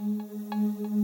Música